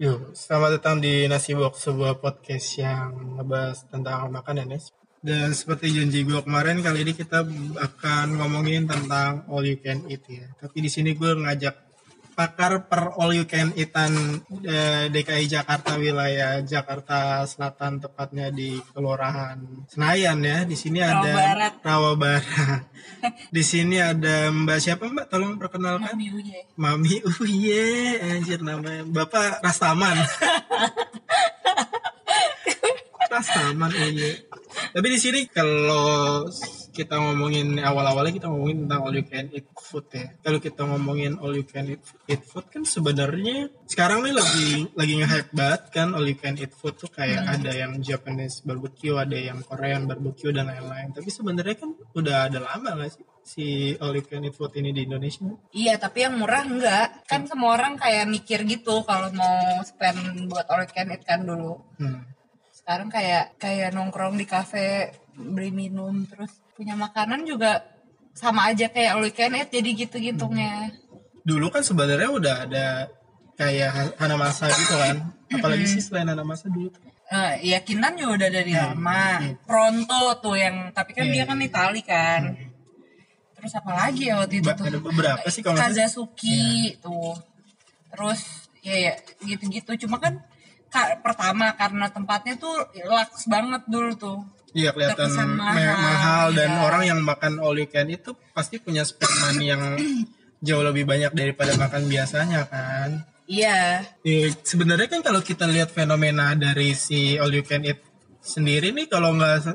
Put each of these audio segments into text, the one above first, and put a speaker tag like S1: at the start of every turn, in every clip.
S1: Yuk, selamat datang di Nasi Box, sebuah podcast yang ngebahas tentang makanan ya. Dan seperti janji gue kemarin, kali ini kita akan ngomongin tentang all you can eat ya. Tapi di sini gue ngajak pakar per all you can eatan eh, DKI Jakarta wilayah Jakarta Selatan tepatnya di Kelurahan Senayan ya. Di sini
S2: Rawa
S1: ada
S2: Barat.
S1: Rawa Barat. di sini ada Mbak siapa Mbak? Tolong perkenalkan.
S2: Mami Uye.
S1: Mami Uye, anjir namanya. Bapak Rastaman. Rastaman Uye. Tapi di sini kalau kita ngomongin awal-awalnya kita ngomongin tentang all you can eat food ya. Kalau kita ngomongin all you can eat, eat food kan sebenarnya sekarang nih lagi lagi nge-hype banget kan all you can eat food tuh kayak ada yang Japanese barbecue, ada yang Korean barbecue dan lain-lain. Tapi sebenarnya kan udah ada lama gak sih si all you can eat food ini di Indonesia?
S2: Iya, tapi yang murah enggak. Kan semua orang kayak mikir gitu kalau mau spend buat all you can eat kan dulu.
S1: Hmm.
S2: Sekarang kayak kayak nongkrong di kafe beli minum terus punya makanan juga sama aja kayak all you can eat jadi gitu-gitunya.
S1: dulu kan sebenarnya udah ada kayak Hanamasa gitu kan apalagi sih selain Hanamasa dulu
S2: Eh, ya Kinan juga udah dari
S1: Hmm,
S2: lama.
S1: hmm.
S2: Pronto tuh yang tapi kan
S1: Iya,
S2: dia kan
S1: iya.
S2: Itali kan. Terus apa lagi ya waktu itu tuh?
S1: ada beberapa sih kalau salah.
S2: Kazazuki tuh. Terus ya ya gitu-gitu. Cuma kan ka- pertama karena tempatnya tuh laks banget dulu tuh.
S1: Iya kelihatan mahal,
S2: mahal,
S1: dan
S2: iya.
S1: orang yang makan all you can itu pasti punya spend money yang jauh lebih banyak daripada makan biasanya kan
S2: Iya.
S1: Ya, sebenarnya kan kalau kita lihat fenomena dari si all you can eat sendiri nih kalau nggak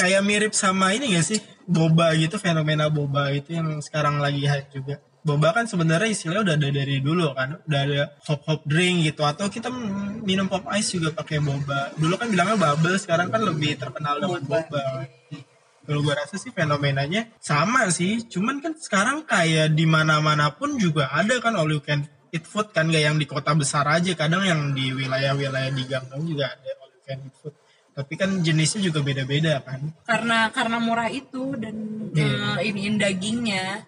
S1: kayak mirip sama ini gak sih boba gitu fenomena boba itu yang sekarang lagi hype juga boba kan sebenarnya istilahnya udah ada dari dulu kan udah ada hop hop drink gitu atau kita minum pop ice juga pakai boba dulu kan bilangnya bubble sekarang kan lebih terkenal dengan
S2: Boba.
S1: boba kalau gue rasa sih fenomenanya sama sih cuman kan sekarang kayak di mana mana pun juga ada kan all you can eat food kan gak yang di kota besar aja kadang yang di wilayah-wilayah di gang-gang juga ada all you can eat food tapi kan jenisnya juga beda-beda kan
S2: Karena karena murah itu dan
S1: Iya.
S2: eh, iniin dagingnya.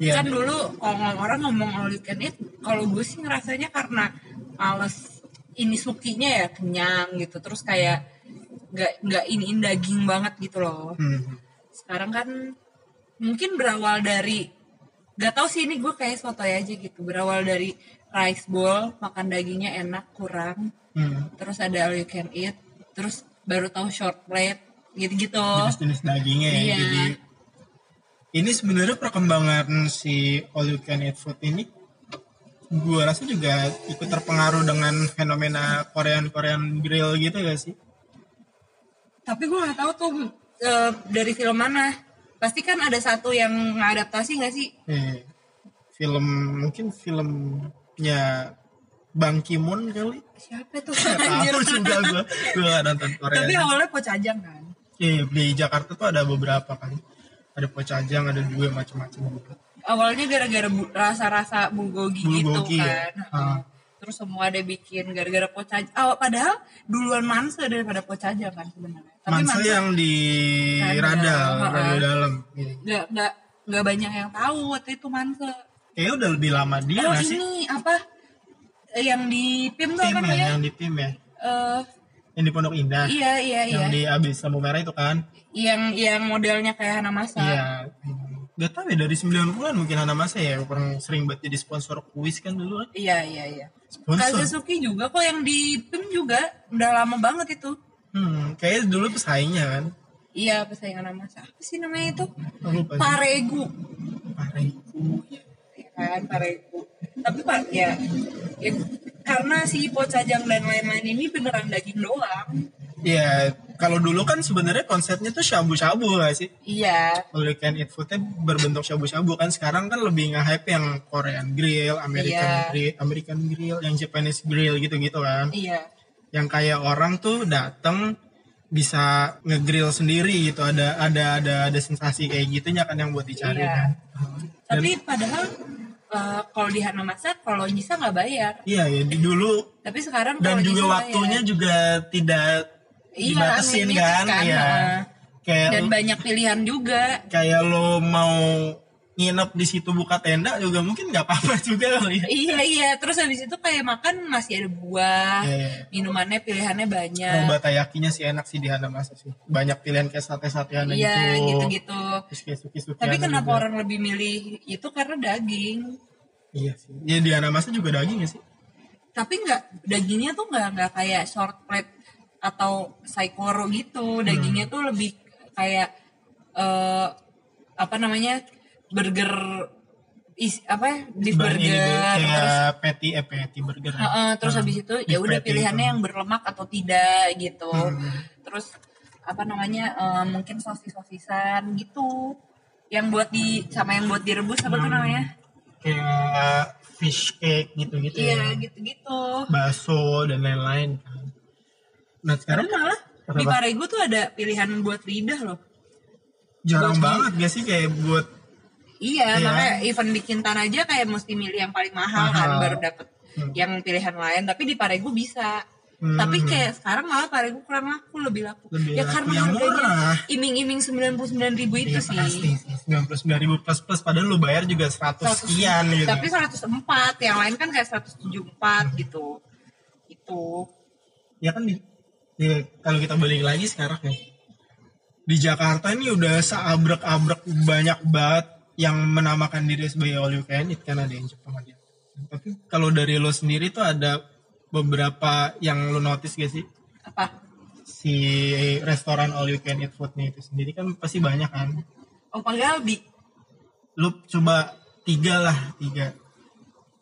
S1: Iya.
S2: Kan dulu kalau orang ngomong all you can eat, kalau gue sih ngerasanya karena males ini sukinya ya kenyang gitu. Terus kayak nggak nggak iniin daging banget gitu loh.
S1: Hmm.
S2: Sekarang kan mungkin berawal dari gak tau sih ini gue kayak soto aja gitu. Berawal dari rice bowl, makan dagingnya enak kurang.
S1: Hmm.
S2: Terus ada all you can eat, terus baru tahu short plate gitu-gitu.
S1: jenis-jenis dagingnya ya
S2: Iya.
S1: jadi ini sebenarnya perkembangan si all you can eat food ini gue rasa juga ikut terpengaruh dengan fenomena Korean Korean grill gitu gak sih
S2: Tapi gue nggak tahu tuh eh, dari film mana. Pasti kan ada satu yang ngadaptasi nggak sih?
S1: Eh, film mungkin filmnya Bang Kimun kali
S2: Siapa tuh?
S1: Tahu juga gue gue gak nonton Korea
S2: Tapi awalnya Pocajang kan.
S1: Iya, di Jakarta tuh ada beberapa kan ada pocajang ada juga macam-macam
S2: Awalnya gara-gara bu- rasa-rasa bulgogi,
S1: Bulgogi,
S2: gitu
S1: ya?
S2: kan.
S1: Ah.
S2: Terus semua ada bikin gara-gara Pocajang. Oh, padahal duluan Mansa daripada Pocajang kan sebenarnya. Tapi
S1: Mansa yang di
S2: Radal,
S1: radal,
S2: ha-ha.
S1: radal dalam Iya.
S2: nggak nggak nggak banyak yang tahu waktu itu Mansa.
S1: Kayaknya udah lebih lama dia
S2: oh
S1: sih?
S2: ini apa? Yang di PIM tuh apa
S1: ya, yang di tim ya.
S2: Eh,
S1: Yang di Pondok Indah.
S2: iya iya iya.
S1: Yang di abis lampu merah itu kan.
S2: yang yang modelnya kayak Hanamasa.
S1: Iya. Gak tau ya dari 90-an mungkin Hanamasa ya. Orang sering banget jadi sponsor kuis kan dulu kan.
S2: Iya iya iya.
S1: Sponsor.
S2: Kazusuki juga kok yang di PIM juga udah lama banget itu.
S1: Hmm, kayaknya dulu pesaingnya kan.
S2: Iya pesaingan Hanamasa. Apa sih namanya itu?
S1: Lupa.
S2: Paregu.
S1: Pareku.
S2: Ya kan Paregu. Tapi Pak ya, ya karena si Pocajang dan lain-lain ini beneran daging doang.
S1: Iya, kalau dulu kan sebenarnya konsepnya tuh shabu-shabu gak sih?
S2: Iya.
S1: All you can eat foodnya berbentuk shabu-shabu kan sekarang kan lebih nge-hype yang Korean grill, American
S2: Iya.
S1: grill, American grill, yang Japanese grill gitu-gitu kan.
S2: Iya.
S1: Yang kayak orang tuh dateng bisa ngegrill sendiri gitu, ada ada ada ada sensasi kayak gitunya kan yang buat dicari
S2: Iya.
S1: kan.
S2: Tapi padahal eh, kalau di Hanamasa kalau nyisa nggak bayar.
S1: Iya ya di dulu
S2: Tapi sekarang
S1: dan juga
S2: nyisa
S1: waktunya
S2: bayar.
S1: juga tidak
S2: Iya,
S1: dibatasin kan,
S2: kan,
S1: Iya.
S2: heeh.
S1: Kayak
S2: dan banyak pilihan juga.
S1: kayak lo mau nginep di situ buka tenda juga mungkin nggak apa-apa juga kali ya.
S2: iya iya terus habis itu kayak makan masih ada buah
S1: Iya, iya.
S2: minumannya pilihannya banyak
S1: Roba tayakinya sih enak sih di Hanamasa sih. Banyak pilihan kayak sate-satean
S2: iya
S1: gitu.
S2: gitu-gitu
S1: kayak suki-sukian
S2: tapi kenapa
S1: juga.
S2: orang lebih milih itu karena daging
S1: Iya sih. Ya di Hanamasa juga daging ya sih.
S2: tapi nggak dagingnya tuh nggak nggak kayak short plate atau saikoro gitu dagingnya tuh lebih kayak eh apa namanya burger is apa ya beef
S1: Banyak
S2: burger
S1: gitu,
S2: terus
S1: kayak patty eh patty burger.
S2: Heeh, terus
S1: Ah,
S2: habis itu ya udah pilihannya
S1: gitu.
S2: yang berlemak atau tidak gitu
S1: Hmm.
S2: terus apa namanya eh, mungkin sosis sosisan gitu yang buat di sama yang buat direbus apa
S1: Hmm.
S2: tuh namanya
S1: kayak fish cake gitu-gitu
S2: iya
S1: ya.
S2: gitu-gitu
S1: Bakso dan lain-lain kan. Nah sekarang
S2: Tapi malah
S1: Apa?
S2: di Parego tuh ada pilihan buat lidah loh
S1: jarang
S2: buat-
S1: banget gak sih kayak buat
S2: Iya,
S1: Iya.
S2: makanya event bikin tanah aja kayak mesti milih yang paling mahal, kan
S1: Mahal.
S2: baru dapet
S1: Hmm.
S2: yang pilihan lain. Tapi di Parego bisa.
S1: Hmm.
S2: Tapi kayak sekarang malah Parego kurang laku, lebih laku.
S1: Lebih
S2: ya
S1: laku
S2: karena
S1: yang
S2: harganya
S1: murah.
S2: iming-iming 99 ribu itu
S1: ya
S2: sih.
S1: pasti sih 99 ribu plus plus padahal lu bayar juga 100
S2: 100
S1: sekian gitu.
S2: Tapi 104, yang lain kan kayak 174 gitu. Itu.
S1: ya kan di, ya, kalau kita balik lagi sekarang ya di Jakarta ini udah seabrek-abrek banyak banget yang menamakan diri sebagai all you can eat kan ada yang Jepang ada tapi kalau dari lo sendiri tuh ada beberapa yang lo notice gak sih
S2: Apa?
S1: si restoran all you can eat foodnya itu sendiri kan pasti banyak kan
S2: Opa Galbi.
S1: lu coba tiga lah tiga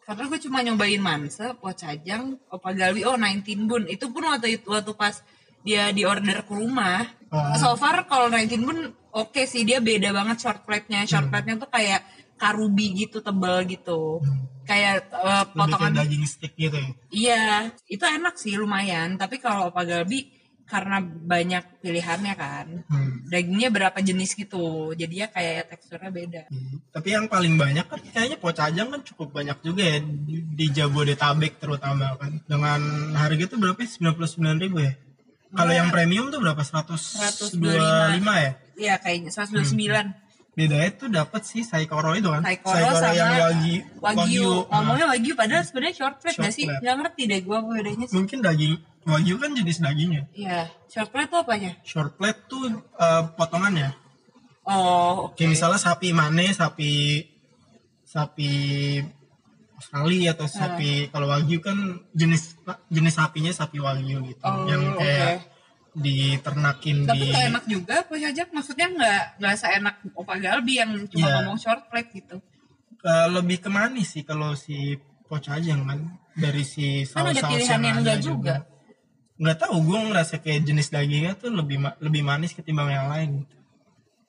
S2: Karena gue cuma nyobain manse, pocajang, opa galbi, oh 19 bun. Itu pun waktu itu waktu pas dia di order ke rumah.
S1: Oh.
S2: So far kalau 19 bun oke sih dia beda banget short plate-nya. Short
S1: Hmm.
S2: plate-nya tuh kayak karubi gitu tebel gitu. Kayak eh,
S1: lebih
S2: potongan
S1: kayak daging stick gitu ya
S2: Iya, itu enak sih lumayan. Tapi kalau opa galbi karena banyak pilihannya kan.
S1: Hmm.
S2: Dagingnya berapa jenis gitu. Jadinya kayak teksturnya beda.
S1: Hmm, Tapi yang paling banyak kan kayaknya pocajang kan cukup banyak juga ya di, di Jabodetabek terutama kan. Dengan harga itu berapa? ya? 99 ribu ya? Kalau yang premium tuh berapa? 125 ya?
S2: Iya kayaknya 129.
S1: Bedanya tuh dapat sih saikoro itu kan.
S2: Saikoro, sama
S1: yang wagi,
S2: wagyu.
S1: Nah,
S2: Ngomongnya wagyu padahal sebenarnya short gak sih?
S1: plate.
S2: Gak ngerti deh gue bedanya sih.
S1: mungkin daging wagyu kan jenis dagingnya.
S2: Iya, short plate tuh apanya?
S1: Short plate tuh eh, potongannya.
S2: Oh, oke.
S1: Kayak misalnya sapi mane, sapi sapi Australia atau sapi kalau wagyu kan jenis jenis sapinya sapi wagyu gitu
S2: Oh,
S1: yang kayak diternakin
S2: Tapi
S1: di
S2: gak enak juga pocajang. Maksudnya gak, gak seenak opa galbi yang cuma
S1: Iya.
S2: ngomong short plate gitu.
S1: Eh, lebih ke manis sih kalau si pocajang kan dari si
S2: Kan ada pilihan yang
S1: ada
S2: enggak juga.
S1: nggak tahu gue ngerasa kayak jenis dagingnya tuh lebih ma- lebih manis ketimbang yang lain gitu.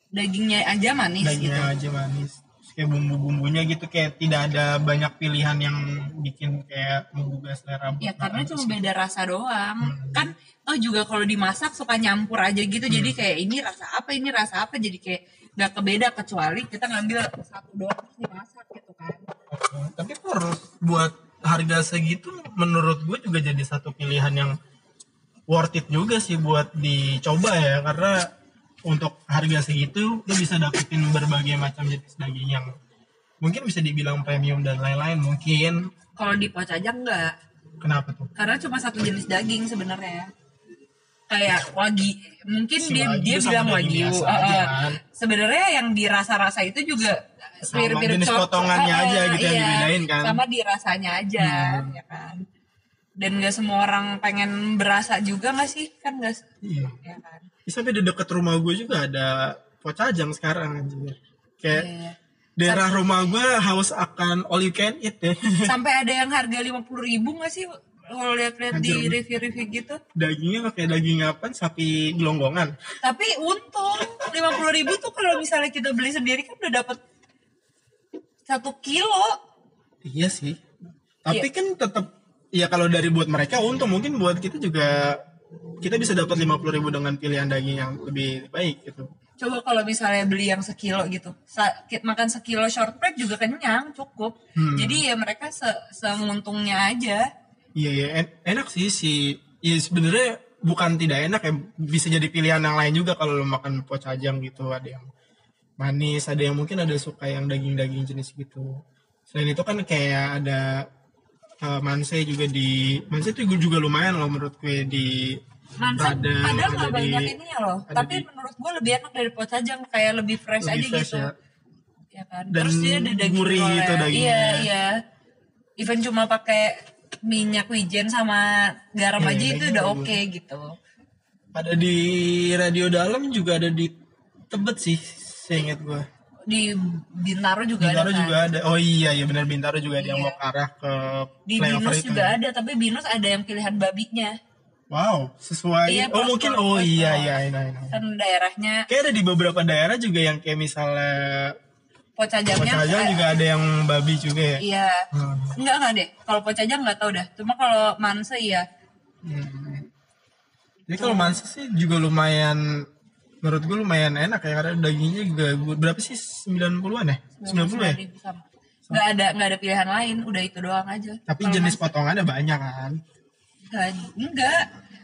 S2: Dagingnya aja manis gitu.
S1: dagingnya aja manis kayak bumbu-bumbunya gitu kayak tidak ada banyak pilihan yang bikin kayak menggugah selera
S2: Ya karena cuma
S1: sih.
S2: beda rasa doang.
S1: Hmm.
S2: Kan oh juga kalau dimasak suka nyampur aja gitu. Jadi kayak ini rasa apa, ini rasa apa. Jadi kayak gak kebeda kecuali kita ngambil satu doang terus dimasak gitu kan.
S1: tapi for buat harga segitu menurut gue juga jadi satu pilihan yang worth it juga sih buat dicoba ya karena untuk harga segitu lo bisa dapetin berbagai macam jenis daging yang mungkin bisa dibilang premium dan lain-lain mungkin
S2: Kalau di pocajang enggak.
S1: kenapa tuh
S2: Karena cuma satu jenis daging sebenarnya. Kayak wagi, mungkin
S1: Si
S2: dia
S1: wagyu
S2: dia bilang wagyu. Uh,
S1: aja.
S2: Sebenarnya yang dirasa-rasa itu juga
S1: Sama,
S2: mirip-mirip
S1: jenis potongannya
S2: Uh,
S1: aja gitu yang
S2: iya.
S1: dibedain kan.
S2: Sama di rasanya aja,
S1: Hmm.
S2: ya kan. Dan gak semua orang pengen berasa juga gak sih? Kan gak,
S1: iya
S2: ya kan.
S1: Bisa sampai di dekat rumah gue juga ada pocajang sekarang anjir. Kayak
S2: Iya.
S1: daerah rumah gue haus akan all you can eat ya.
S2: Sampai ada yang harga 50 ribu gak sih? Kalau lihat-lihat di review-review gitu.
S1: Dagingnya pakai daging apa? Sapi gelonggongan.
S2: Tapi untung 50 ribu tuh kalau misalnya kita beli sendiri kan udah dapat satu kilo.
S1: Iya sih. Tapi kan tetap ya kalau dari buat mereka untung mungkin buat kita juga kita bisa dapat 50.000 ribu dengan pilihan daging yang lebih baik gitu.
S2: Coba kalau misalnya beli yang sekilo gitu, makan sekilo short bread juga kenyang, cukup.
S1: Hmm.
S2: Jadi ya mereka se semuntungnya aja.
S1: Iya ya en- enak sih si ya sebenarnya bukan tidak enak ya bisa jadi pilihan yang lain juga kalau lo makan pocajang gitu ada yang manis ada yang mungkin ada suka yang daging-daging jenis gitu selain itu kan kayak ada uh, manse juga di manse itu juga lumayan loh menurut gue di
S2: Mansa
S1: Padang,
S2: padahal
S1: ada
S2: nggak banyak ininya loh.
S1: ada
S2: tapi
S1: di-
S2: menurut gue lebih enak dari pocajang kayak lebih fresh
S1: Lebih
S2: aja
S1: fresh
S2: gitu.
S1: ya.
S2: ya kan?
S1: Dan
S2: terus dia ada daging
S1: gurih gitu dagingnya.
S2: iya iya. Even cuma pakai minyak wijen sama garam
S1: Iya,
S2: aja itu udah oke gitu.
S1: Ada di radio dalam juga ada di tebet sih seingat gue
S2: di Bintaro juga
S1: Bintaro
S2: ada kan?
S1: juga ada. Oh iya iya benar. Bintaro juga ada yang
S2: Iya.
S1: mau ke arah ke
S2: di Binus
S1: itu.
S2: juga ada tapi Binus ada yang pilihan babinya.
S1: Wow sesuai.
S2: Iya,
S1: oh mungkin oh iya iya iya, iya.
S2: kan daerahnya.
S1: Kayak ada di beberapa daerah juga yang kayak misalnya
S2: Pocajangnya
S1: Pocajang
S2: eh,
S1: juga ada yang babi juga ya?
S2: iya.
S1: Hmm.
S2: enggak enggak deh kalau Pocajang nggak tahu dah. Cuma kalau Manse iya.
S1: Hmm. Jadi kalau mansa sih juga lumayan menurut gue lumayan enak ya karena dagingnya juga berapa sih 90-an ya? 90 ya?
S2: nggak ada nggak ada pilihan lain udah itu doang aja
S1: Tapi
S2: Kalau
S1: jenis
S2: Manse-
S1: potongannya banyak kan.
S2: Nggak, enggak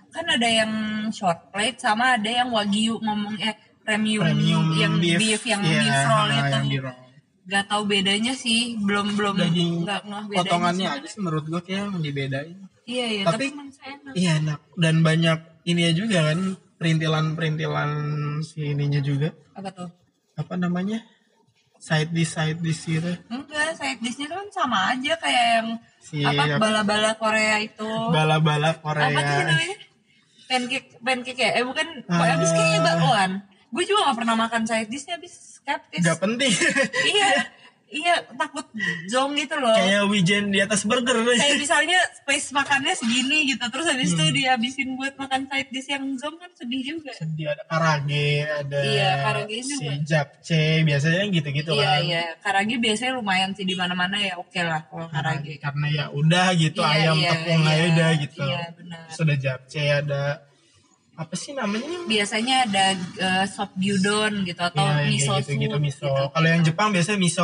S2: kan ada yang short plate sama ada yang wagyu ngomong eh premium,
S1: Premium
S2: yang beef, yang
S1: iya,
S2: beef roll itu
S1: yang di roll.
S2: nggak tahu bedanya sih belum belum
S1: Daging
S2: nggak ngeh bedanya
S1: potongannya
S2: sih.
S1: aja sih menurut gue kayak yang dibedain.
S2: iya iya
S1: Tapi-
S2: tapi, enak
S1: Iya enak dan banyak ini ya juga kan perintilan-perintilan si ininya juga.
S2: Apa tuh?
S1: Apa namanya? Side dish side dish gitu.
S2: Enggak side dishnya tuh kan sama aja kayak yang
S1: Si
S2: apa bala-bala Korea itu.
S1: Bala-bala Korea.
S2: Apa sih namanya? Pancake pancake ya eh bukan
S1: Ah.
S2: habis kayaknya bakwan. Gue juga gak pernah makan side dishnya habis skeptis.
S1: Nggak penting.
S2: Iya iya takut zong gitu loh
S1: kayak wijen di atas burger
S2: kayak misalnya space makannya segini gitu terus habis
S1: Hmm.
S2: itu dihabisin buat makan side dish yang zong kan sedih juga
S1: sedih ada karage ada
S2: Iya, karage
S1: si
S2: juga.
S1: japchae biasanya gitu-gitu
S2: iya
S1: kan
S2: iya karage biasanya lumayan sih di mana mana ya oke lah kalau karage
S1: karena ya udah gitu
S2: Iya,
S1: ayam
S2: iya,
S1: tepung
S2: iya.
S1: aja udah gitu
S2: Iya, benar.
S1: sudah japchae ada apa sih namanya?
S2: Biasanya ada eh, sop gyudon gitu atau
S1: Iya, yang
S2: miso
S1: kayak gitu, gitu miso.
S2: gitu.
S1: kalau yang Jepang biasanya miso.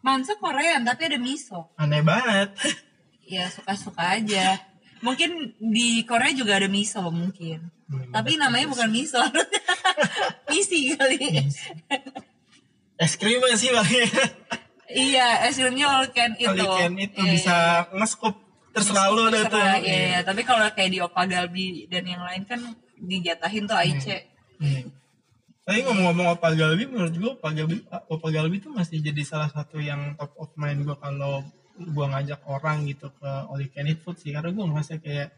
S2: Mansa Korean tapi ada miso.
S1: Aneh banget.
S2: Ya suka-suka aja. Mungkin di Korea juga ada miso mungkin.
S1: Hmm,
S2: tapi namanya bukan miso. Misi kali.
S1: Es krim sih bang.
S2: Iya es krimnya all can itu
S1: All can itu
S2: Iya,
S1: bisa
S2: iya.
S1: nge-scoop terserah lu dah tuh
S2: Terserah, iya, iya. tapi kalau kayak di Opa Galbi dan yang lain kan dijatahin tuh Aice
S1: Hmm. Tapi ngomong-ngomong Opa Galbi, menurut gue Opa Galbi, Opa Galbi tuh masih jadi salah satu yang top of mind gue kalau gue ngajak orang gitu ke can eat food sih, karena gue ngerasa kayak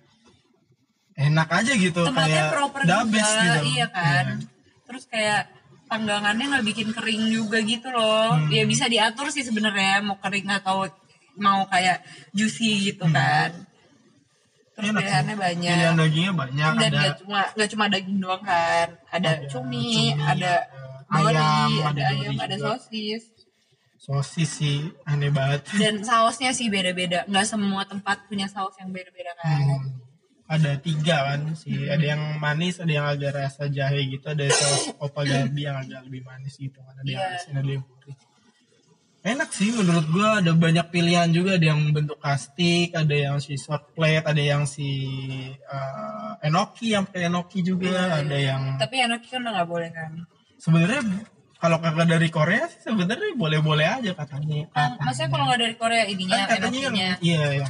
S1: enak aja gitu,
S2: tempatnya
S1: kayak
S2: proper
S1: the
S2: juga
S1: gitu.
S2: iya kan
S1: Iya.
S2: terus kayak panggangannya nggak bikin kering juga gitu loh
S1: Hmm.
S2: ya bisa diatur sih sebenarnya mau kering atau mau kayak juicy gitu kan. Terus
S1: Hmm. Enak
S2: pilihannya banyak.
S1: Pilihan dagingnya banyak,
S2: dan
S1: ada
S2: gak cuma gak cuma daging doang kan. Ada,
S1: Ada
S2: cumi,
S1: cumi,
S2: ada nori,
S1: ayam,
S2: ada,
S1: ada
S2: ayam ada sosis.
S1: Sosis sih, aneh banget.
S2: dan sausnya sih beda-beda. Nggak semua tempat punya saus yang beda-beda kan.
S1: Hmm. Ada tiga kan sih, ada yang manis, ada yang agak rasa jahe gitu, ada saus Opa Galbi yang agak lebih manis gitu kan, ada yang
S2: Iya.
S1: asin, ada yang gurih. Enak sih menurut gua. Ada banyak pilihan juga. Ada yang bentuk kastik, ada yang si short plate, ada yang si uh, enoki yang pakai enoki juga, ada yang
S2: tapi enak kan udah nggak boleh kan?
S1: Sebenarnya kalau kakak dari Korea sih sebenarnya boleh-boleh aja katanya.
S2: Ah, maksudnya kalau nggak dari Korea ininya
S1: kan katanya yang
S2: enokinya.
S1: iya ya.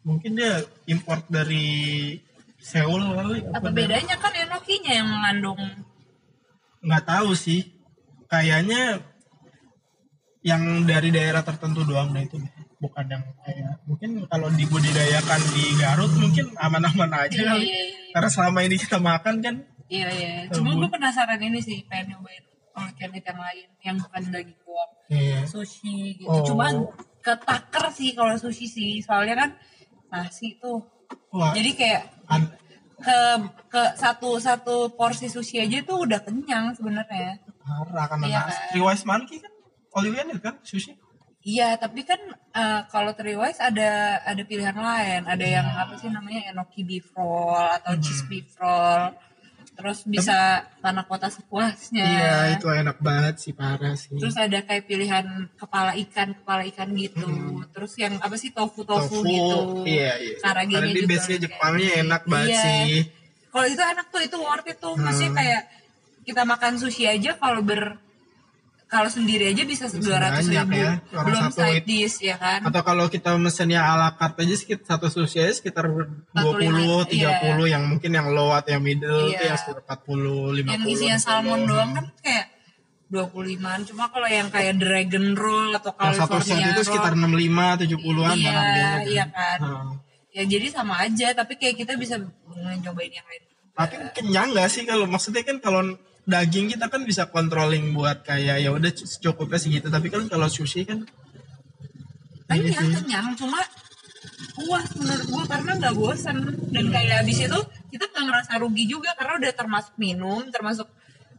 S1: Mungkin dia import dari Seoul kali
S2: apa bedanya kan enokinya yang mengandung?
S1: Nggak tahu sih. Kayaknya yang dari daerah tertentu doang. Nah itu bukan yang kayak mungkin kalau dibudidayakan di Garut mungkin aman-aman aja
S2: Iya,
S1: kali.
S2: iya, iya.
S1: karena selama ini kita makan kan
S2: iya iya. cuma gue penasaran ini sih pengen nyobain eat yang lain yang bukan daging doang
S1: iya.
S2: sushi gitu.
S1: Oh.
S2: cuma ketaker sih kalau sushi sih. Soalnya kan nasi tuh.
S1: Wah.
S2: Jadi kayak
S1: an-
S2: ke ke satu satu porsi sushi aja tuh udah kenyang sebenarnya.
S1: Parah karena
S2: Iya
S1: nasi.
S2: kan?
S1: Riwais Monkey kan can eat kan sushi
S2: Iya, tapi kan eh, kalau Triwise ada ada pilihan lain. Ada yang apa sih namanya enoki beef roll atau
S1: Hmm.
S2: cheese beef roll. Terus bisa tanah kota sepuasnya.
S1: iya itu enak banget sih parah sih
S2: Terus ada kayak pilihan kepala ikan, kepala ikan gitu. Terus yang apa sih tofu-tofu
S1: Hmm. tofu
S2: gitu.
S1: iya iya karena di
S2: juga
S1: base nya
S2: kayak-
S1: Jepangnya enak banget
S2: Iya.
S1: sih
S2: Kalau itu enak tuh, itu worth it tuh.
S1: Hmm.
S2: kayak kita makan sushi aja kalau ber kalau sendiri aja bisa dua ratus ribu
S1: ya, orang
S2: belum
S1: satu
S2: side dish ya kan
S1: atau kalau kita mesennya ala carte aja sekitar satu sushi aja sekitar 20 30
S2: iya.
S1: yang mungkin yang low atau yang middle itu
S2: Iya.
S1: ya sekitar 40 50
S2: yang isinya
S1: 60.
S2: salmon doang kan kayak 25an cuma kalau yang kayak dragon roll atau
S1: yang satu set
S2: California
S1: itu sekitar
S2: roll
S1: 65 70-an
S2: iya
S1: harganya.
S2: iya kan
S1: Nah.
S2: ya jadi sama aja tapi kayak kita bisa nyobain yang lain
S1: Tapi kenyang gak sih kalau maksudnya kan kalau daging kita kan bisa controlling buat kayak ya udah secukupnya segitu. Tapi kan kalau sushi kan Iya
S2: kenyang kenyang cuma puas menurut gua karena nggak bosan dan kayak habis itu kita nggak ngerasa rugi juga karena udah termasuk minum termasuk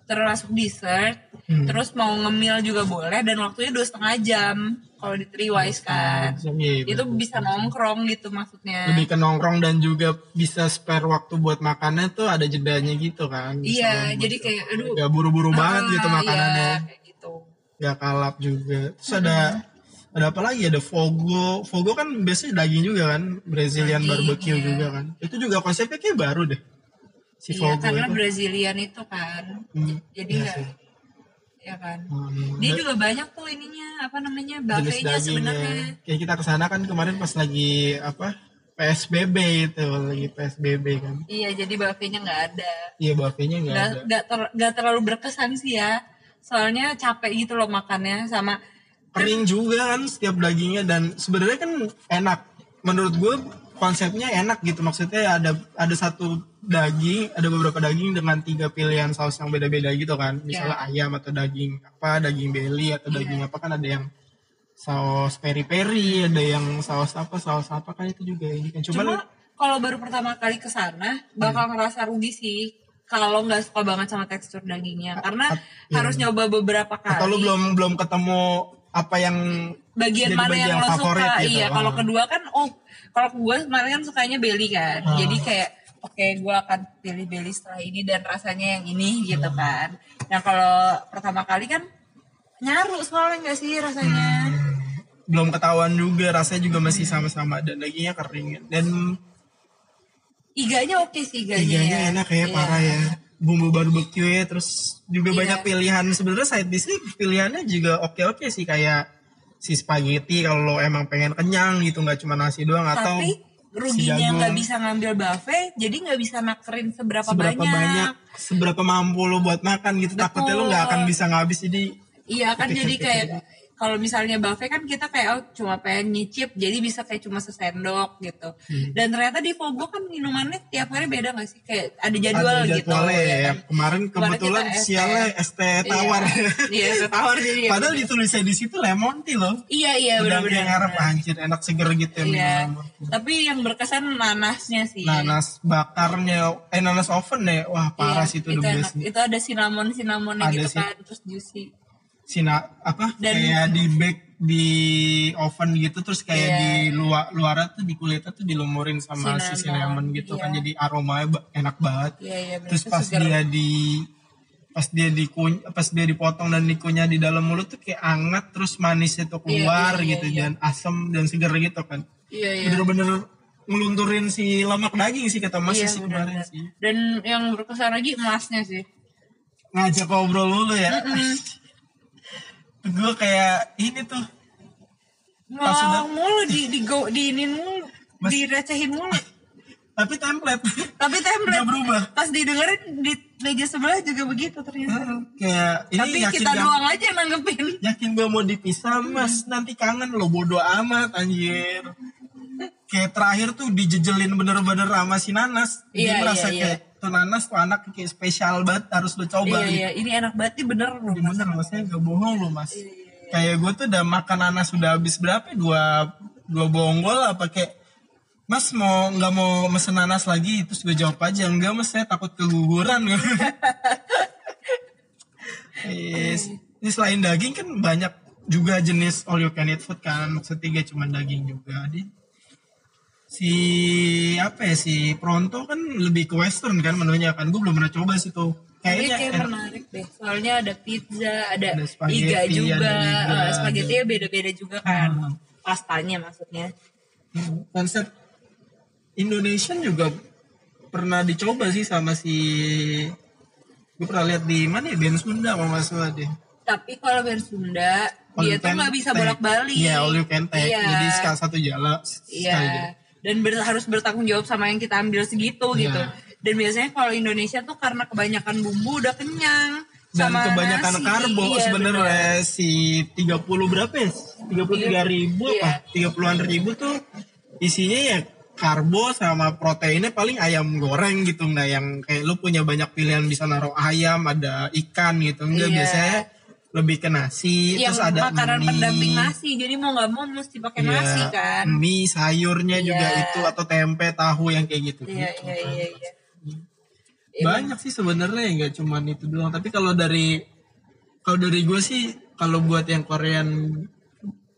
S2: termasuk dessert
S1: Hmm.
S2: terus mau ngemil juga boleh dan waktunya dua setengah jam kalau di Triwise kan.
S1: Iya,
S2: itu bisa nongkrong gitu maksudnya.
S1: Lebih ke nongkrong dan juga bisa spare waktu buat makannya tuh ada jedanya gitu kan
S2: iya
S1: Misalnya
S2: jadi kayak aduh.
S1: gak buru-buru banget gitu makanannya.
S2: iya, kayak gitu.
S1: Gak kalap juga. Terus ada ada apa lagi? Ada fogo. Fogo kan biasanya daging juga kan Brazilian
S2: Daging,
S1: barbecue
S2: iya.
S1: juga kan. Itu juga konsepnya kayak baru deh si
S2: iya karena
S1: itu.
S2: Brazilian itu kan.
S1: Hmm,
S2: jadi
S1: iya
S2: nggak
S1: sih.
S2: ya kan?
S1: Hmm,
S2: dia
S1: da-
S2: juga banyak tuh ininya apa namanya buffetnya
S1: dagingnya.
S2: sebenarnya.
S1: Kayak kita ke sana kan kemarin pas lagi apa PSBB itu lagi PSBB kan.
S2: Iya jadi buffetnya nggak ada.
S1: Iya buffetnya nggak ada.
S2: nggak ter- nggak terlalu berkesan sih ya. Soalnya capek gitu loh makannya sama
S1: kering juga kan setiap dagingnya dan sebenarnya kan enak. Menurut gue konsepnya enak gitu. Maksudnya ada ada satu daging ada beberapa daging dengan tiga pilihan saus yang beda-beda gitu kan. Misalnya ayam atau daging apa daging belly atau daging apa kan ada yang saus peri peri ada yang saus apa saus apa kan itu juga ini kan
S2: cuma
S1: cuman
S2: kalau baru pertama kali ke sana bakal ngerasa rugi sih kalau nggak suka banget sama tekstur dagingnya. Karena harus nyoba beberapa kali
S1: atau lu belum belum ketemu apa yang
S2: bagian mana
S1: bagian
S2: yang lo suka
S1: gitu.
S2: iya kalau
S1: Ah.
S2: kedua kan oh kalau gue kemarin kan sukanya belly kan
S1: Ah.
S2: jadi kayak oke gue akan pilih belly setelah ini dan rasanya yang ini gitu
S1: Hmm.
S2: kan nah kalau pertama kali kan nyaru soalnya nggak sih rasanya
S1: Hmm. belum ketahuan juga rasanya juga masih sama-sama dan dagingnya kering dan
S2: iganya oke sih iganya,
S1: iganya
S2: ya.
S1: enak ya
S2: Iya.
S1: parah ya bumbu barbecue ya terus juga
S2: Iya.
S1: banyak pilihan sebenarnya side dish nih pilihannya juga oke-oke sih kayak si spaghetti kalau lo emang pengen kenyang gitu nggak cuma nasi doang atau
S2: tapi ruginya
S1: jagung.
S2: nggak bisa ngambil buffet jadi nggak bisa nakerin seberapa,
S1: seberapa banyak.
S2: banyak.
S1: seberapa mampu lo buat makan gitu takutnya lo nggak akan bisa ngabis jadi
S2: Iya kan jadi kayak kalau misalnya buffet kan kita kayak oh cuma pengen nyicip jadi bisa kayak cuma sesendok gitu.
S1: Hmm.
S2: Dan ternyata di Fogo kan minumannya tiap hari beda gak sih? Kayak ada jadwal
S1: ada
S2: gitu. ya
S1: ya.
S2: kan?
S1: kemarin kebetulan
S2: kita ST.
S1: sialnya ST tawar
S2: Iya, es tawar jadi ya.
S1: padahal ditulisnya di situ lemon tea loh
S2: Iya iya
S1: udah
S2: benar-benar.
S1: ngarep anjir enak seger gitu ya
S2: Iya. Tapi yang berkesan nanasnya sih.
S1: nanas bakarnya eh nanas oven ya wah parah
S2: Iya,
S1: sih itu
S2: itu
S1: the best.
S2: Itu ada cinnamon cinnamonnya gitu kan terus juicy.
S1: Sina apa
S2: Dan-
S1: kayak di bake di oven gitu terus kayak
S2: Iya.
S1: di luar luarnya tuh di kulitnya tuh dilumurin sama si cinnamon
S2: Cinnamon,
S1: gitu kan
S2: iya.
S1: jadi aromanya enak banget
S2: Iya iya benar.
S1: terus pas
S2: seger.
S1: dia di pas dia dikuny pas dia dipotong dan dikunyah di dalam mulut tuh kayak anget terus manisnya tuh keluar
S2: iya, iya,
S1: gitu
S2: iya.
S1: dan asam dan seger gitu kan
S2: Iya iya.
S1: bener-bener ngelunturin si lemak daging sih kata mas
S2: Iya,
S1: sih kemarin
S2: benar-benar.
S1: sih
S2: Dan yang berkesan lagi emasnya sih.
S1: ngajak ngobrol dulu ya gue kayak ini tuh sudah-
S2: Ngomong mulu di di go diinin mulu,
S1: Mas-
S2: direcehin mulu.
S1: tapi template
S2: Tapi template
S1: Nggak berubah.
S2: Pas didengerin di meja sebelah juga begitu ternyata.
S1: kayak ini
S2: Tapi
S1: yakin
S2: kita
S1: gak,
S2: doang aja yang nanggepin.
S1: yakin gue mau dipisah mas nanti kangen lo bodo amat anjir kayak terakhir tuh dijejelin bener-bener sama si Nanas dia
S2: Iya,
S1: merasa
S2: iya, iya.
S1: Tuh Nanas tuh anak kayak spesial banget harus lo coba
S2: Iya
S1: gitu.
S2: iya, ini enak banget nih bener loh.
S1: Ini bener maksudnya gak bohong lo mas
S2: Iya,
S1: kayak gue tuh udah makan nanas sudah habis berapa ya? dua dua bonggol apa kayak mas mau nggak mau mesen nanas lagi terus gue jawab aja enggak mas saya takut keguguran Yes. ini selain daging kan banyak juga jenis all you can eat food kan ketiga cuma daging juga di si apa ya si pronto kan lebih ke western kan menunya kan gue belum pernah coba sih tuh kayaknya
S2: kayak menarik deh. Soalnya ada pizza, ada,
S1: Ada spaghetti,
S2: iga juga.
S1: ada iga,
S2: Eh, spaghetti beda-beda juga kan.
S1: Hmm.
S2: Pastanya maksudnya.
S1: Hmm, konsep Indonesian juga pernah dicoba sih sama si gue pernah lihat di mana ya Ben Sunda kalau nggak salah deh
S2: Tapi kalau versi Sunda
S1: All
S2: dia tuh nggak bisa bolak-balik.
S1: Iya, all you can take.
S2: Iya.
S1: Jadi sekali satu jalan.
S2: Iya.
S1: sekali.
S2: Dan ber- harus bertanggung jawab sama yang kita ambil segitu
S1: Iya.
S2: gitu. Dan biasanya kalau Indonesia tuh karena kebanyakan bumbu udah kenyang.
S1: Dan
S2: sama
S1: kebanyakan
S2: nasi.
S1: karbo
S2: Iya,
S1: sebenarnya si 30 berapa ya? 33 ribu
S2: Iya.
S1: apa? 30-an ribu tuh isinya ya karbo sama proteinnya paling ayam goreng gitu nah yang kayak lu punya banyak pilihan bisa naruh ayam ada ikan gitu enggak
S2: Iya.
S1: biasanya lebih ke nasi
S2: Yang
S1: terus ada
S2: makanan
S1: mie,
S2: pendamping nasi. Jadi mau nggak mau mesti pakai
S1: Iya,
S2: nasi kan.
S1: mie sayurnya juga
S2: Iya.
S1: itu atau tempe tahu yang kayak gitu
S2: Iya iya iya iya.
S1: banyak sih sebenarnya nggak cuman itu doang tapi kalau dari kalau dari gue sih kalau buat yang Korean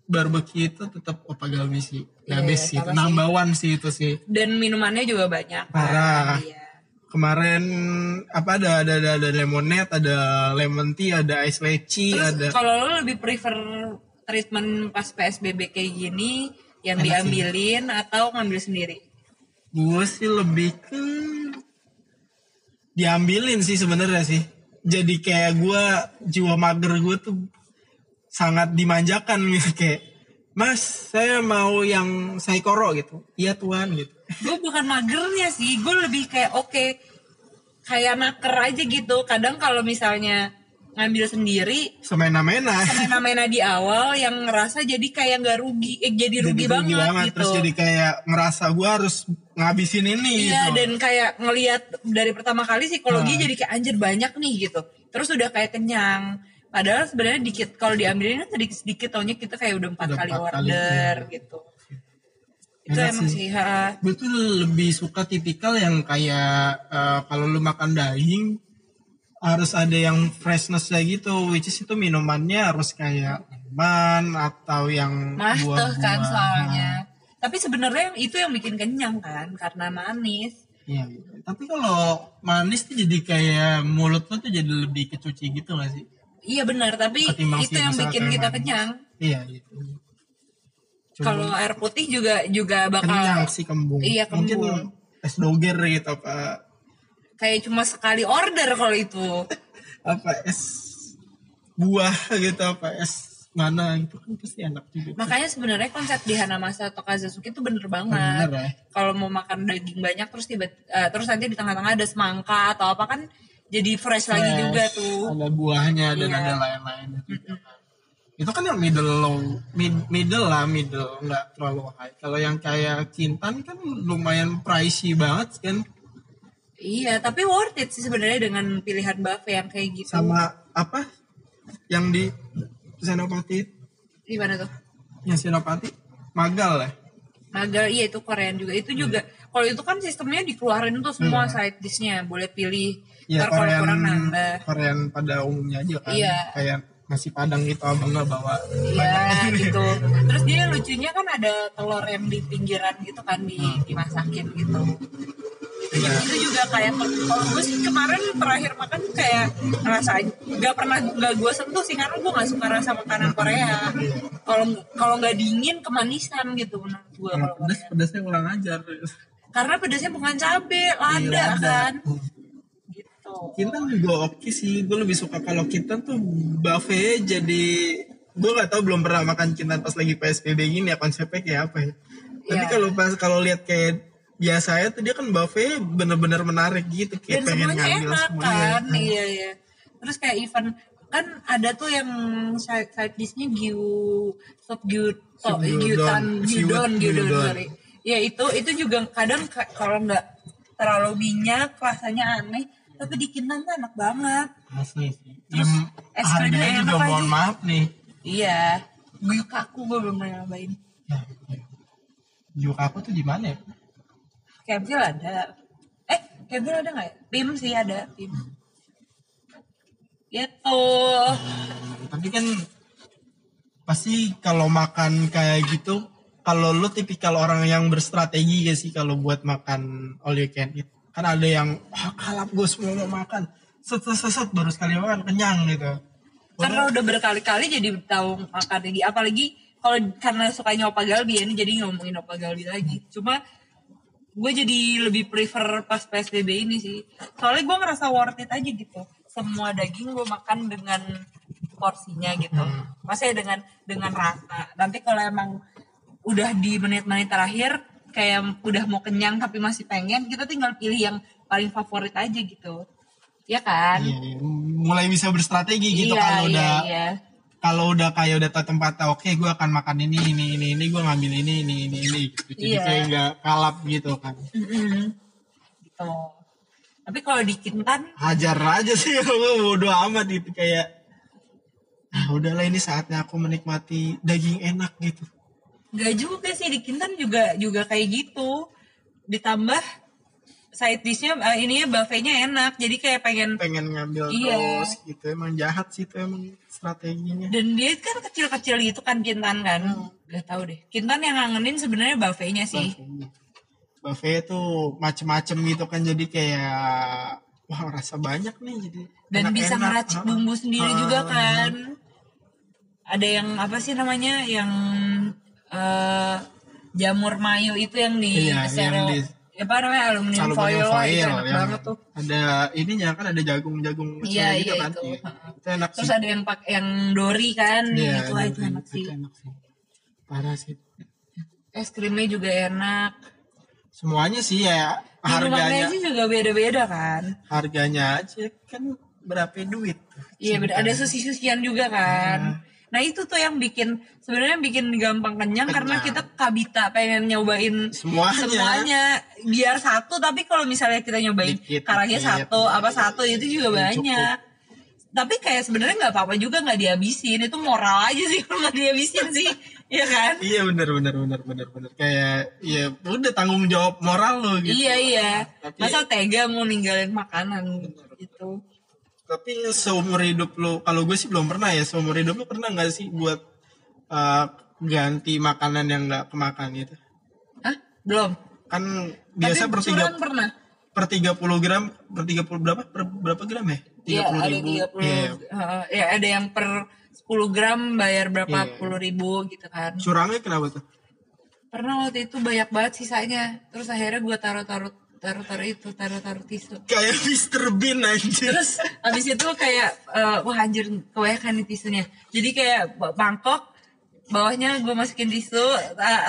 S1: barbecue itu tetap Opa Galbi sih
S2: Iya,
S1: ya best sih
S2: sama sih.
S1: number one sih itu sih
S2: Dan minumannya juga banyak. kan.
S1: Parah. Kemarin apa ada ada ada, ada lemonade ada lemon tea ada ice leci
S2: Terus
S1: ada
S2: kalau lo lebih prefer treatment pas PSBB kayak gini yang
S1: Enak sih.
S2: diambilin atau ngambil sendiri?
S1: gue sih lebih ke diambilin sih sebenarnya sih jadi kayak gue jiwa mager gue tuh sangat dimanjakan gitu kayak mas saya mau yang saikoro gitu. Iya tuan gitu.
S2: Gue bukan magernya sih. Gue lebih kayak oke kayak naker aja gitu. Kadang kalau misalnya ngambil sendiri
S1: semena-mena.
S2: mena-mena di awal yang ngerasa jadi kayak nggak rugi eh, jadi rugi, banget, gitu.
S1: Terus jadi kayak ngerasa gue harus ngabisin ini
S2: iya
S1: gitu.
S2: dan kayak ngelihat dari pertama kali psikologi
S1: Nah.
S2: jadi kayak anjir banyak nih gitu. Terus udah kayak kenyang padahal sebenarnya dikit kalau diambilin kan sedikit sedikit taunya kita kayak udah empat kali
S1: empat kali,
S2: order
S1: iya.
S2: gitu itu
S1: Enak
S2: emang
S1: sih.
S2: sih ha.
S1: gue tuh lebih suka tipikal yang kayak eh, kalau lu makan daging harus ada yang freshness kayak gitu which is itu minumannya harus kayak lemon atau yang
S2: tuh kan soalnya. Tapi sebenarnya itu yang bikin kenyang kan karena manis.
S1: Iya, gitu. tapi kalau manis tuh jadi kayak mulut lo tuh jadi lebih kecuci gitu gak sih?
S2: Iya benar, tapi
S1: Ketimbang
S2: itu yang bikin kita kenyang.
S1: Iya gitu. Cuma
S2: Kalau air putih juga juga bakal
S1: kenyang sih kembung.
S2: Iya,
S1: Mungkin
S2: kembung.
S1: es doger gitu apa
S2: kayak cuma sekali order kalau itu.
S1: apa es buah gitu apa es mana gitu kan pasti enak juga.
S2: Makanya sebenarnya konsep di Hanamasa atau Kazazuki itu bener banget.
S1: Bener ya.
S2: Kalau mau makan daging banyak terus tiba eh, terus nanti di tengah-tengah ada semangka atau apa kan jadi fresh lagi
S1: Fresh,
S2: juga tuh.
S1: Ada buahnya dan
S2: Iya.
S1: ada lain-lain. Itu kan yang middle low, mid- middle lah, middle nggak terlalu high. Kalau yang kayak Kintan kan lumayan pricey banget kan,
S2: Iya, tapi worth it sih sebenarnya dengan pilihan buffet yang kayak gitu.
S1: sama apa yang di Senopati,
S2: Gimana tuh?
S1: yang Senopati, Magal ya.
S2: Magal, iya itu Korean juga. Itu juga, kalau itu kan sistemnya dikeluarin tuh semua side dishnya. Boleh pilih.
S1: Ya
S2: Ntar
S1: Korean,
S2: kurang nambah.
S1: Korean pada umumnya aja kan,
S2: Iya.
S1: kayak nasi padang gitu abang nggak bawa
S2: Iya gitu. Terus dia lucunya kan ada telur yang di pinggiran gitu kan di dimasakin gitu.
S1: Iya.
S2: Itu juga kayak kalau gue sih kemarin terakhir makan kayak ngerasain nggak pernah nggak gue sentuh sih karena gue nggak suka rasa makanan Korea. Kalau kalau nggak dingin kemanisan gitu menurut gue
S1: Kalau
S2: kalau
S1: pedas pedasnya kurang ajar.
S2: Karena pedasnya bukan cabe, lada
S1: Iya, lada.
S2: kan.
S1: Kintan juga oke sih, gue lebih suka kalau Kintan tuh buffet jadi gue nggak tahu belum pernah makan Kintan pas lagi PSBB gini ya konsepnya kayak apa ya. Tapi
S2: Iya.
S1: kalau pas kalau lihat kayak biasanya tuh dia kan buffet bener-bener menarik gitu kayak
S2: Dan
S1: pengen
S2: semuanya
S1: ngambil
S2: enak
S1: semuanya.
S2: kan. Iya iya. Terus kayak event kan ada tuh yang side, side dishnya gyu sop gyu to,
S1: gyudon
S2: gyudon. sorry. Ya itu itu juga kadang ka- kalau nggak terlalu minyak rasanya aneh tapi di Kintan tuh enak banget.
S1: Asli.
S2: Terus es krimnya
S1: juga
S2: enak
S1: mohon maaf nih.
S2: Iya. Gyukaku gue belum pernah nyobain.
S1: Juk aku tuh di mana ya?
S2: Kevil ada. Eh, Kevil ada nggak ya? Pim sih ada, Pim. Gitu.
S1: Tapi kan pasti kalau makan kayak gitu, kalau lu tipikal orang yang berstrategi gak sih kalau buat makan all you can eat? Kan ada yang ah kalap gue semua mau makan, set set set, set, baru sekali makan kenyang gitu.
S2: Karena udah berkali-kali jadi tahu makan lagi. Apalagi kalau karena sukanya Opa Galbi ya, ini jadi ngomongin Opa Galbi lagi. Cuma gue jadi lebih prefer pas PSBB ini sih. Soalnya gue ngerasa worth it aja gitu. Semua daging gue makan dengan porsinya gitu maksudnya dengan dengan rasa nanti kalau emang udah di menit-menit terakhir kayak udah mau kenyang tapi masih pengen kita tinggal pilih yang paling favorit aja gitu ya kan
S1: Iya, iya. mulai bisa berstrategi gitu
S2: Iya,
S1: kalau
S2: iya,
S1: udah
S2: iya.
S1: kalau udah kayak udah tahu tempatnya oke gue akan makan ini ini ini ini gue ngambil ini ini ini ini gitu. jadi
S2: Iya.
S1: kayak nggak kalap gitu kan
S2: gitu tapi kalau di Kintan
S1: hajar aja sih gue bodo amat itu kayak ah udahlah ini saatnya aku menikmati daging enak gitu
S2: Gak juga sih di Kintan juga juga kayak gitu. Ditambah side dishnya eh, ininya buffetnya enak. Jadi kayak pengen
S1: pengen ngambil
S2: Iya.
S1: terus gitu emang jahat sih itu emang strateginya
S2: dan dia kan kecil-kecil gitu kan Kintan kan. Gak tahu deh. Kintan yang ngangenin sebenarnya buffetnya sih.
S1: buffet tuh macem-macem gitu kan jadi kayak wah rasa banyak nih jadi
S2: Dan bisa
S1: enak-enak.
S2: ngeracik
S1: Ha,
S2: bumbu sendiri
S1: ha,
S2: juga
S1: ha,
S2: kan. Ada yang apa sih namanya yang eh, jamur mayo itu yang di
S1: Iya, yang di-
S2: apa namanya aluminium,
S1: aluminium
S2: foil, wah, itu
S1: foil
S2: enak
S1: yang
S2: banget tuh.
S1: ada ininya kan ada jagung-jagung kecil
S2: Iya,
S1: gitu
S2: iya,
S1: kan
S2: itu.
S1: Iya. Itu enak
S2: Terus
S1: sih
S2: ada yang pakai yang dori kan,
S1: Iya,
S2: itu wah, itu
S1: itu
S2: enak sih.
S1: enak sih parah sih
S2: Es krimnya juga enak.
S1: semuanya sih ya harganya
S2: Messi juga beda-beda kan.
S1: harganya aja kan berapa duit
S2: Iya beda. Ada susi-susian juga kan. Nah itu tuh yang bikin sebenarnya bikin gampang kenyang, karena kita kabita pengen nyobain
S1: Semuanya.
S2: semuanya biar satu tapi kalau misalnya kita nyobain
S1: Dikit,
S2: karangnya
S1: dikit.
S2: satu apa satu itu juga
S1: Cukup.
S2: banyak. Tapi kayak sebenarnya nggak apa-apa juga nggak dihabisin itu moral aja sih kalau nggak dihabisin sih, ya kan?
S1: iya bener bener bener bener bener kayak ya udah tanggung jawab moral lo gitu
S2: Iya iya.
S1: Tapi-
S2: Masa tega mau ninggalin makanan gitu.
S1: Tapi seumur hidup lo kalau gue sih belum pernah ya seumur hidup lo pernah nggak sih buat uh, ganti makanan yang nggak kemakan gitu
S2: Hah? Belum.
S1: kan biasa
S2: Tapi
S1: per tiga
S2: pernah.
S1: per 30 gram per 30 berapa per berapa gram ya
S2: Iya, ada
S1: ribu
S2: 30.
S1: Iya.
S2: Heeh, ya ada yang per 10 gram bayar berapa
S1: Iya.
S2: puluh ribu gitu kan.
S1: curangnya kenapa tuh
S2: Pernah waktu itu banyak banget sisanya. Terus akhirnya gue taruh-taruh taruh-taruh itu, taruh-taruh tisu.
S1: kayak Mr. Bean anjir
S2: Terus abis itu kayak eh, wah anjir kebanyakan nih tisunya. Jadi kayak ba- mangkok bawahnya gue masukin tisu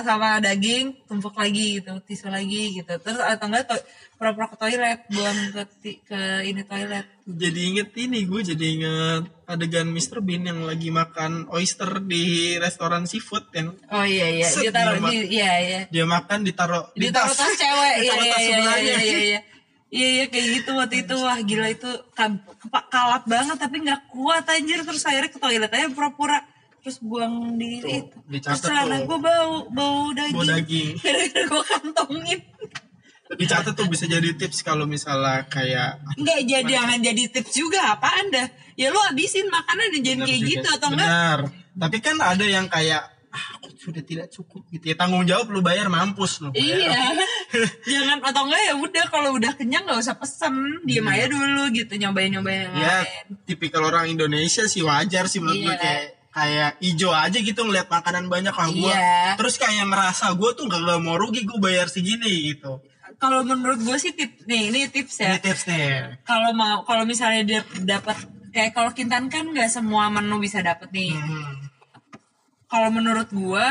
S2: sama daging tumpuk lagi gitu tisu lagi gitu. Terus atau enggak to pura-pura ke toilet buang ke ke ini toilet.
S1: Jadi inget ini gue jadi inget adegan Mr. Bean yang lagi makan oyster di restoran seafood yang
S2: oh iya iya.
S1: Set,
S2: dia taruh
S1: dia
S2: di iya iya.
S1: dia makan ditaruh di
S2: ditaruh tas. cewek. Iya iya
S1: tas
S2: iya
S1: sebelahnya.
S2: iya iya iya. Iya iya kayak gitu waktu itu. Wah gila itu kalap banget tapi nggak kuat anjir. Terus akhirnya ke toilet aja pura-pura terus buang di itu terus celana gue bau bau daging
S1: Bau daging.
S2: gara-gara gue kantongin
S1: dicatat tuh bisa jadi tips kalau misalnya kayak
S2: nggak jadi jangan jadi tips juga apa anda ya lu habisin makanan dan jangan kayak
S1: juga.
S2: gitu atau enggak
S1: Benar. Tapi kan ada yang kayak ah, aku sudah tidak cukup gitu ya. Tanggung jawab lu bayar mampus lu. bayar.
S2: Iya, jangan atau enggak ya udah kalau udah kenyang nggak usah pesen, diem aja dulu gitu nyobain nyobain yang
S1: Ya,
S2: lain.
S1: tipikal orang Indonesia sih wajar sih menurut gue
S2: Iya.
S1: kayak kayak ijo aja gitu ngeliat makanan banyak lah gue.
S2: Iya.
S1: Terus kayak ngerasa gue tuh gak, gak mau rugi gue bayar segini gitu.
S2: Kalau menurut gue sih tip nih ini tips ya.
S1: Ini tips nih.
S2: Kalau mau kalau misalnya dia dapat kayak kalau kintan kan nggak semua menu bisa dapet nih.
S1: Hmm.
S2: Kalau menurut gue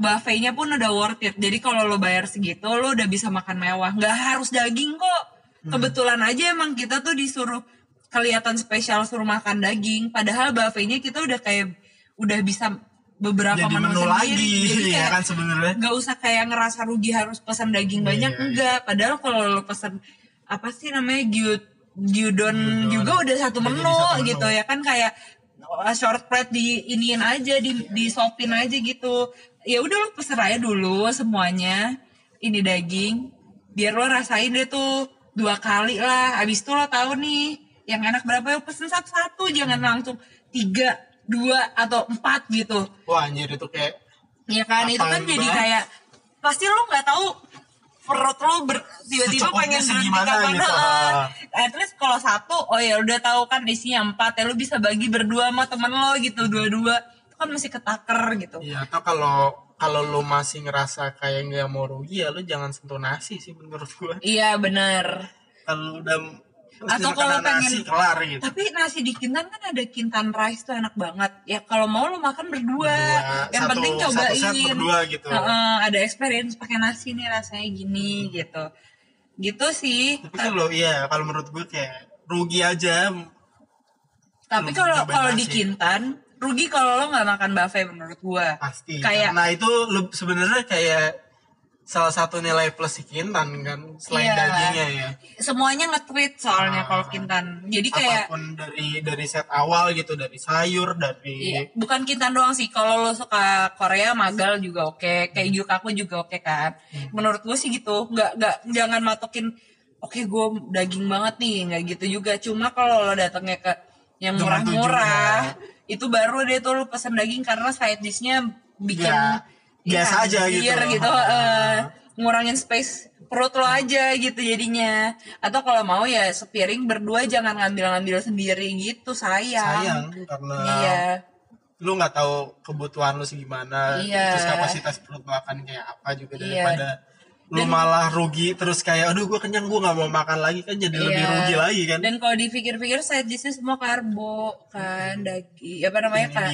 S2: buffetnya pun udah worth it. Jadi kalau lo bayar segitu lo udah bisa makan mewah. Nggak harus daging kok.
S1: Hmm.
S2: Kebetulan aja emang kita tuh disuruh kelihatan spesial suruh makan daging. Padahal buffetnya kita udah kayak udah bisa beberapa
S1: Jadi
S2: menu,
S1: menu lagi
S2: Jadi
S1: ya
S2: kayak
S1: kan sebenarnya.
S2: nggak usah kayak ngerasa rugi harus pesan daging banyak
S1: Iya,
S2: enggak. Padahal kalau lo pesan apa sih namanya gyud gyudon juga udah satu menu,
S1: satu menu.
S2: gitu ya kan kayak uh, short plate di iniin aja di di sopin aja gitu. Ya udah lo pesen aja dulu semuanya ini daging biar lo rasain deh tuh dua kali lah. Abis itu lo tahu nih yang enak berapa ya pesen satu-satu jangan langsung tiga dua atau empat gitu
S1: Wah anjir itu kayak
S2: Iya kan itu kan jadi kayak pasti lo nggak tahu perut lo ber, tiba-tiba pengen berhenti kapan
S1: gitu.
S2: Heeh. At least kalau satu oh ya udah tahu kan isinya empat ya lo bisa bagi berdua sama temen lo gitu dua-dua itu kan masih ketaker gitu.
S1: ya atau kalau kalau lu masih ngerasa kayak nggak mau rugi ya lu jangan sentuh nasi sih menurut gue.
S2: Iya benar.
S1: Kalau udah
S2: atau kalau
S1: nasi
S2: pengen
S1: kelar gitu.
S2: Tapi nasi di Kintan kan ada Kintan rice tuh enak banget. Ya kalau mau lo makan berdua,
S1: Berdua.
S2: yang
S1: Satu-
S2: penting
S1: satu
S2: cobain.
S1: berdua gitu.
S2: Heeh, ada experience pakai nasi nih rasanya gini gitu. Gitu sih.
S1: Tapi kalau iya kalau menurut gue kayak rugi aja
S2: tapi kalau kalau di
S1: nasi.
S2: Kintan rugi kalau lo nggak makan buffet menurut gua.
S1: Pasti
S2: kayak
S1: karena itu sebenarnya kayak salah satu nilai plus si Kintan kan selain
S2: Iya.
S1: dagingnya ya
S2: semuanya nge-treat soalnya
S1: Ah.
S2: kalau Kintan jadi kayak
S1: apa pun dari dari set awal gitu dari sayur dari
S2: Iya, bukan Kintan doang sih. Kalau lo suka Korea, Magal juga oke. Kayak Gyukaku juga oke kan.
S1: Hmm.
S2: Menurut gue sih gitu. Nggak nggak jangan matokin. Oke, gue daging banget nih, nggak gitu juga. Cuma kalau lo datangnya ke yang murah-murah, itu baru deh tuh lo pesen daging karena side dishnya bikin
S1: Ya, biasa aja gitu.
S2: gitu. eh, ngurangin space perut lo aja gitu jadinya. Atau kalau mau ya sepiring berdua jangan ngambil-ngambil sendiri gitu,
S1: sayang karena
S2: Iya.
S1: lu nggak tahu kebutuhan lu segimana
S2: Iya.
S1: terus kapasitas perut lu akan kayak apa juga
S2: Iya.
S1: Daripada lu malah rugi terus kayak aduh gue kenyang gue nggak mau makan lagi kan jadi lebih
S2: Iya.
S1: rugi lagi kan
S2: Dan kalau dipikir-pikir side dishnya semua karbo kan daging apa namanya kan?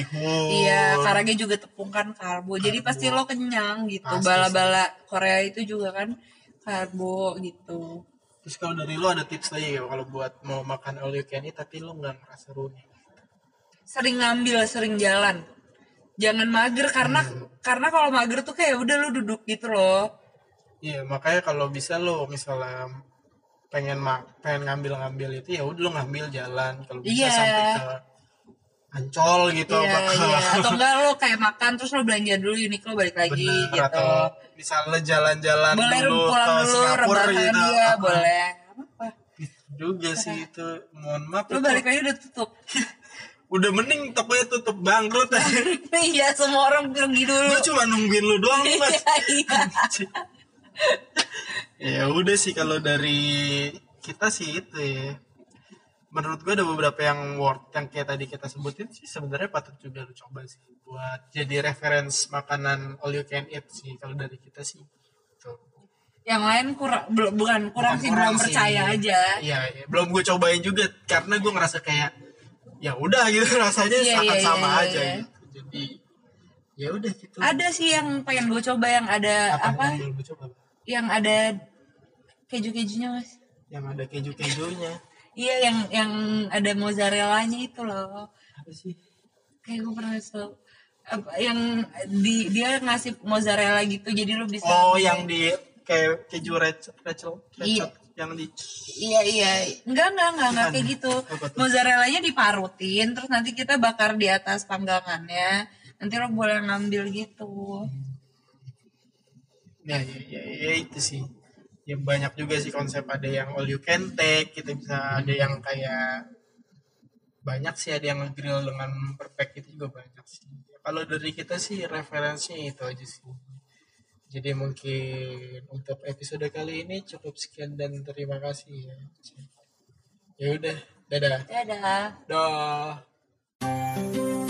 S2: Iya, karage juga tepung kan karbo. Jadi pasti lo kenyang gitu. Bala-bala Korea itu juga kan karbo gitu.
S1: terus kalau dari lu ada tips lagi ya kalau buat mau makan all you can eat tapi lu nggak ngerasa rugi
S2: Sering ngambil, sering jalan. Jangan mager karena
S1: Hmm.
S2: karena kalau mager tuh kayak udah lo duduk gitu loh.
S1: Iya makanya kalau bisa lu misalnya pengen mak pengen ngambil-ngambil itu ya udah lu ngambil jalan kalau bisa
S2: Iya.
S1: sampai ke Ancol gitu
S2: Iya,
S1: apa ke-
S2: iya. Atau enggak lo kayak makan terus lo belanja dulu Uniqlo balik lagi
S1: Bener,
S2: gitu.
S1: atau misalnya jalan-jalan
S2: Boleh
S1: dulu
S2: pulang
S1: ke
S2: dulu
S1: Singapura gitu
S2: dia, boleh. Apa?
S1: juga sih itu mohon maaf
S2: Lo balik lagi udah tutup.
S1: udah mending tokonya tutup bangkrut
S2: iya semua orang pergi dulu
S1: gue cuma nungguin lu doang mas
S2: iya
S1: ya udah sih kalau dari kita sih itu ya menurut gue ada beberapa yang worth yang kayak tadi kita sebutin sih sebenarnya patut juga lu coba sih buat jadi reference makanan all you can eat sih kalau dari kita sih Tuh.
S2: yang lain kurang belum bukan kurang
S1: Bukan
S2: sih
S1: kurang
S2: belum
S1: sih.
S2: percaya aja
S1: Iya, iya. belum gue cobain juga karena gue ngerasa kayak ya udah gitu rasanya
S2: Iya,
S1: sangat
S2: iya,
S1: sama
S2: iya,
S1: aja
S2: iya.
S1: gitu. Jadi ya udah gitu.
S2: ada sih yang pengen gue coba yang ada
S1: apa,
S2: apa,
S1: yang belum gue coba?
S2: Yang ada keju kejunya mas
S1: Yang ada keju-kejunya.
S2: iya yang yang ada mozzarellanya itu loh
S1: Apa sih?
S2: kayak gue pernah so apa, yang di dia ngasih mozzarella gitu jadi lu bisa
S1: Oh, yang di kayak keju recel, recel,
S2: Iya.
S1: yang di
S2: Iya iya, enggak enggak enggak enggak kayak gitu. Mozzarellanya diparutin, terus nanti kita bakar di atas panggangannya. Nanti lo boleh ngambil gitu.
S1: Ya, ya, ya, ya itu sih. Ya banyak juga sih konsep ada yang all you can take, kita bisa ada yang kayak banyak sih ada yang grill dengan perfect itu juga banyak sih. Kalau dari kita sih referensinya itu aja sih. Jadi mungkin untuk episode kali ini cukup sekian dan terima kasih ya. Ya udah, dadah.
S2: Dadah.
S1: Dah.